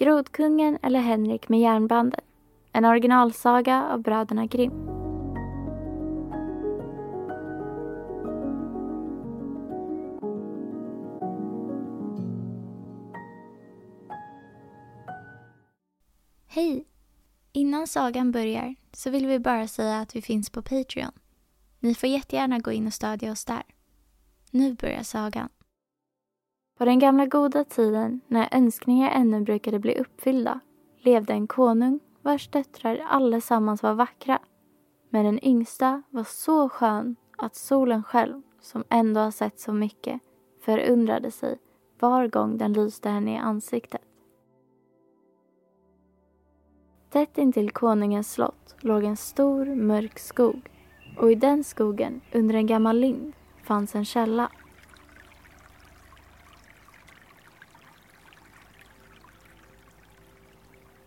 Grodkungen eller Henrik med järnbanden. En originalsaga av bröderna Grimm. Hej! Innan sagan börjar så vill vi bara säga att vi finns på Patreon. Ni får jättegärna gå in och stödja oss där. Nu börjar sagan. På den gamla goda tiden när önskningar ännu brukade bli uppfyllda levde en konung vars döttrar allesammans var vackra. Men den yngsta var så skön att solen själv, som ändå har sett så mycket, förundrade sig var gång den lyste henne i ansiktet. Tätt intill konungens slott låg en stor mörk skog och i den skogen, under en gammal lind, fanns en källa.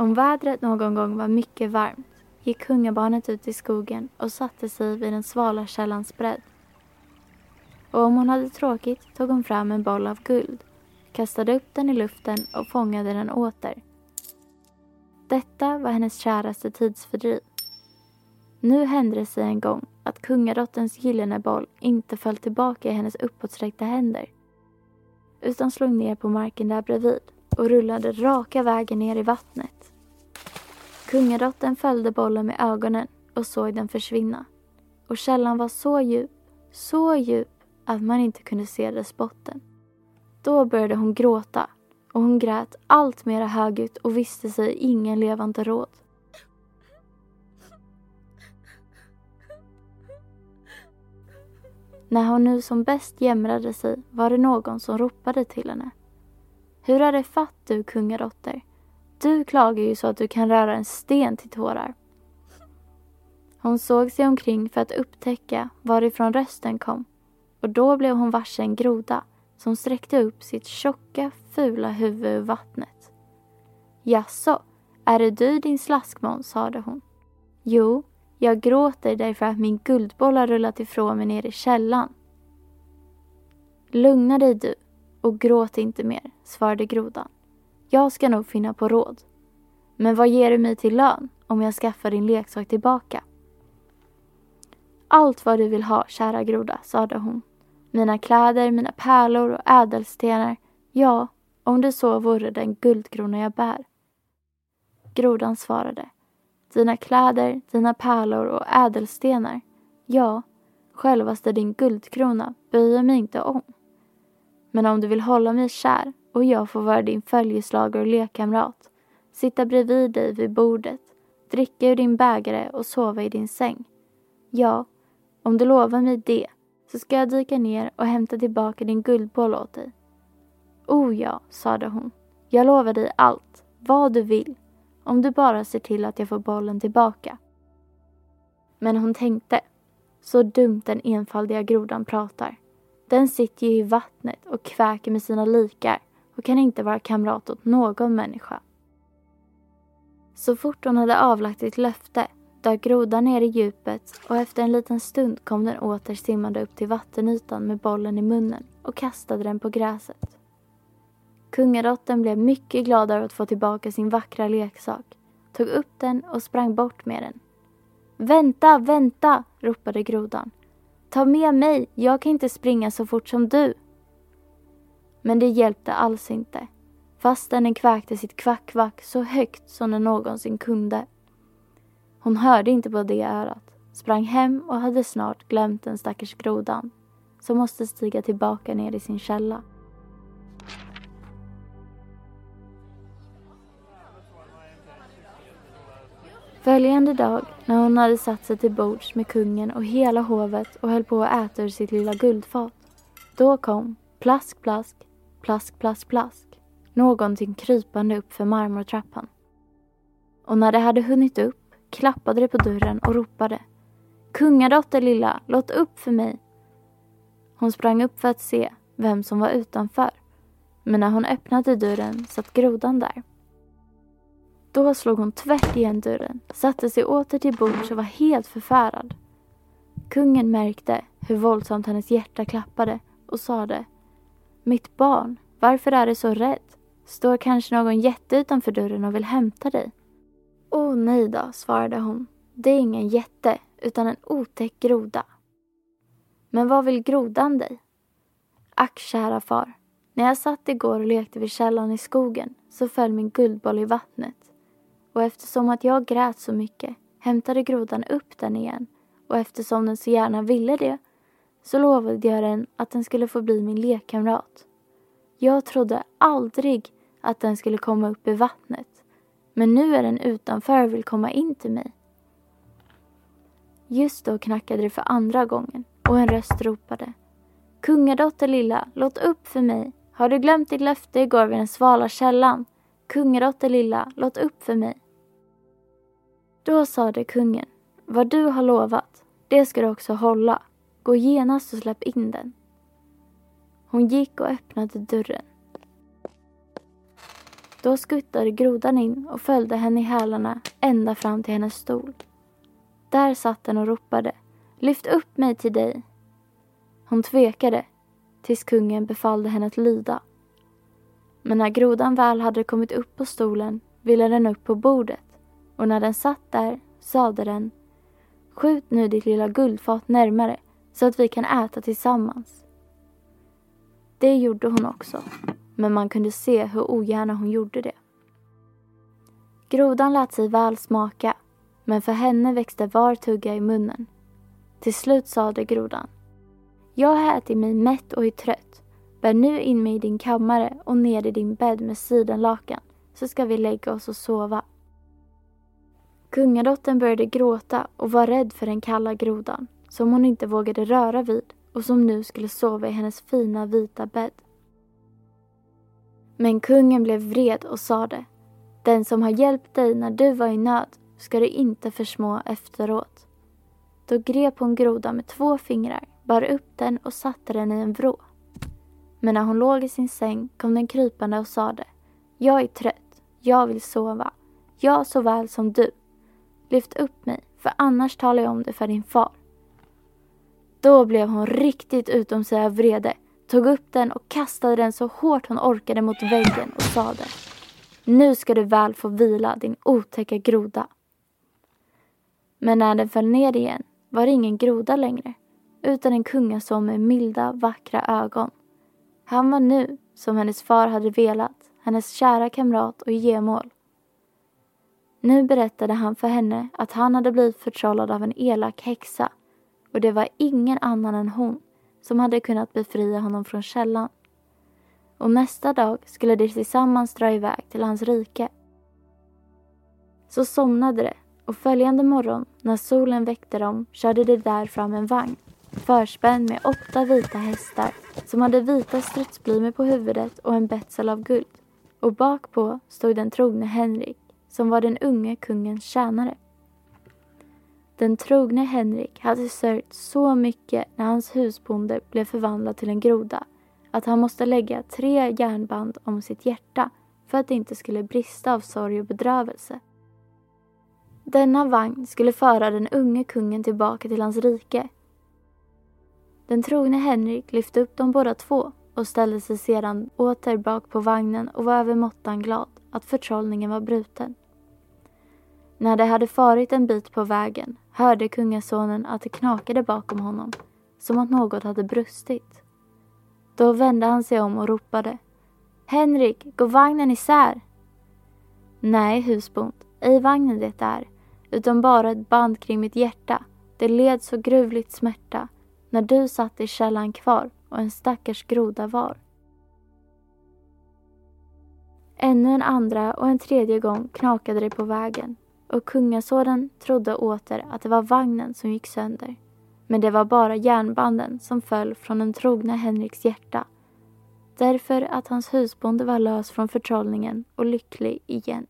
Om vädret någon gång var mycket varmt gick kungabarnet ut i skogen och satte sig vid den svala källans bredd. Och om hon hade tråkigt tog hon fram en boll av guld, kastade upp den i luften och fångade den åter. Detta var hennes käraste tidsfördriv. Nu hände det sig en gång att kungadotterns gyllene boll inte föll tillbaka i hennes uppåtsträckta händer utan slog ner på marken där bredvid och rullade raka vägen ner i vattnet. Kungadottern följde bollen med ögonen och såg den försvinna. Och källan var så djup, så djup att man inte kunde se dess botten. Då började hon gråta och hon grät allt mera högljutt och visste sig ingen levande råd. När hon nu som bäst jämrade sig var det någon som ropade till henne. Hur är det fatt du kungadotter? Du klagar ju så att du kan röra en sten till tårar. Hon såg sig omkring för att upptäcka varifrån rösten kom och då blev hon varse en groda som sträckte upp sitt tjocka, fula huvud ur vattnet. Jaså, är det du din slaskmåns, sade hon. Jo, jag gråter därför att min guldboll har rullat ifrån mig ner i källan. Lugna dig du och gråt inte mer, svarade grodan. Jag ska nog finna på råd. Men vad ger du mig till lön om jag skaffar din leksak tillbaka? Allt vad du vill ha, kära groda, sade hon. Mina kläder, mina pärlor och ädelstenar. Ja, om det så vore den guldkrona jag bär. Grodan svarade. Dina kläder, dina pärlor och ädelstenar. Ja, självaste din guldkrona böjer mig inte om. Men om du vill hålla mig kär och jag får vara din följeslagare och lekkamrat, sitta bredvid dig vid bordet, dricka ur din bägare och sova i din säng. Ja, om du lovar mig det så ska jag dyka ner och hämta tillbaka din guldboll åt dig. O ja, sade hon. Jag lovar dig allt, vad du vill, om du bara ser till att jag får bollen tillbaka. Men hon tänkte, så dumt den enfaldiga grodan pratar. Den sitter ju i vattnet och kväker med sina likar och kan inte vara kamrat åt någon människa. Så fort hon hade avlagt ett löfte dök grodan ner i djupet och efter en liten stund kom den åter simmande upp till vattenytan med bollen i munnen och kastade den på gräset. Kungadottern blev mycket glad över att få tillbaka sin vackra leksak, tog upp den och sprang bort med den. Vänta, vänta! ropade grodan. Ta med mig, jag kan inte springa så fort som du. Men det hjälpte alls inte, fastän den kväkte sitt kvack-kvack så högt som den någonsin kunde. Hon hörde inte på det örat, sprang hem och hade snart glömt den stackars grodan som måste stiga tillbaka ner i sin källa. Följande dag, när hon hade satt sig till bords med kungen och hela hovet och höll på att äta ur sitt lilla guldfat, då kom plask, plask, plask, plask, plask, någonting krypande upp för marmortrappan. Och när det hade hunnit upp klappade det på dörren och ropade Kungadotter lilla, låt upp för mig. Hon sprang upp för att se vem som var utanför. Men när hon öppnade dörren satt grodan där. Då slog hon tvärt igen dörren, satte sig åter till bords och var helt förfärad. Kungen märkte hur våldsamt hennes hjärta klappade och sade mitt barn, varför är du så rädd? Står kanske någon jätte utanför dörren och vill hämta dig? Åh oh, nej då, svarade hon. Det är ingen jätte, utan en otäck groda. Men vad vill grodan dig? Ack, kära far. När jag satt igår och lekte vid källan i skogen så föll min guldboll i vattnet och eftersom att jag grät så mycket hämtade grodan upp den igen och eftersom den så gärna ville det så lovade jag den att den skulle få bli min lekkamrat. Jag trodde aldrig att den skulle komma upp i vattnet men nu är den utanför och vill komma in till mig. Just då knackade det för andra gången och en röst ropade. Kungadotter lilla, låt upp för mig. Har du glömt ditt löfte igår vid den svala källan? Kungadotter lilla, låt upp för mig. Då sade kungen, vad du har lovat, det ska du också hålla. Gå genast och släpp in den. Hon gick och öppnade dörren. Då skuttade grodan in och följde henne i hälarna ända fram till hennes stol. Där satt den och ropade, lyft upp mig till dig. Hon tvekade tills kungen befallde henne att lyda. Men när grodan väl hade kommit upp på stolen ville den upp på bordet och när den satt där sade den Skjut nu ditt lilla guldfat närmare så att vi kan äta tillsammans. Det gjorde hon också, men man kunde se hur ogärna hon gjorde det. Grodan lät sig väl smaka, men för henne växte var tugga i munnen. Till slut sade grodan Jag har ätit mig mätt och är trött. Bär nu in mig i din kammare och ner i din bädd med sidenlakan så ska vi lägga oss och sova. Kungadottern började gråta och var rädd för den kalla grodan som hon inte vågade röra vid och som nu skulle sova i hennes fina vita bädd. Men kungen blev vred och sade Den som har hjälpt dig när du var i nöd ska du inte försmå efteråt. Då grep hon grodan med två fingrar, bar upp den och satte den i en vrå. Men när hon låg i sin säng kom den krypande och sade Jag är trött, jag vill sova, jag så väl som du. Lyft upp mig, för annars talar jag om det för din far. Då blev hon riktigt utom sig av vrede, tog upp den och kastade den så hårt hon orkade mot väggen och sade Nu ska du väl få vila, din otäcka groda. Men när den föll ner igen var det ingen groda längre, utan en kungason med milda, vackra ögon. Han var nu, som hennes far hade velat, hennes kära kamrat och gemål. Nu berättade han för henne att han hade blivit förtrollad av en elak häxa och det var ingen annan än hon som hade kunnat befria honom från källan. Och nästa dag skulle de tillsammans dra iväg till hans rike. Så somnade de och följande morgon när solen väckte dem körde de där fram en vagn förspänd med åtta vita hästar som hade vita strutsplymor på huvudet och en betsel av guld. Och bakpå stod den trogne Henrik som var den unge kungens tjänare. Den trogne Henrik hade sörjt så mycket när hans husbonde blev förvandlad till en groda att han måste lägga tre järnband om sitt hjärta för att det inte skulle brista av sorg och bedrövelse. Denna vagn skulle föra den unge kungen tillbaka till hans rike. Den trogne Henrik lyfte upp dem båda två och ställde sig sedan åter bak på vagnen och var övermåttan glad att förtrollningen var bruten. När de hade farit en bit på vägen hörde kungasonen att det knakade bakom honom, som att något hade brustit. Då vände han sig om och ropade. Henrik, gå vagnen isär! Nej, husbond, ej vagnen det är, utan bara ett band kring mitt hjärta. Det led så gruvligt smärta när du satt i källan kvar och en stackars groda var. Ännu en andra och en tredje gång knakade det på vägen och kungasonen trodde åter att det var vagnen som gick sönder. Men det var bara järnbanden som föll från den trogna Henriks hjärta. Därför att hans husbonde var lös från förtrollningen och lycklig igen.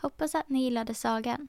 Hoppas att ni gillade sagan.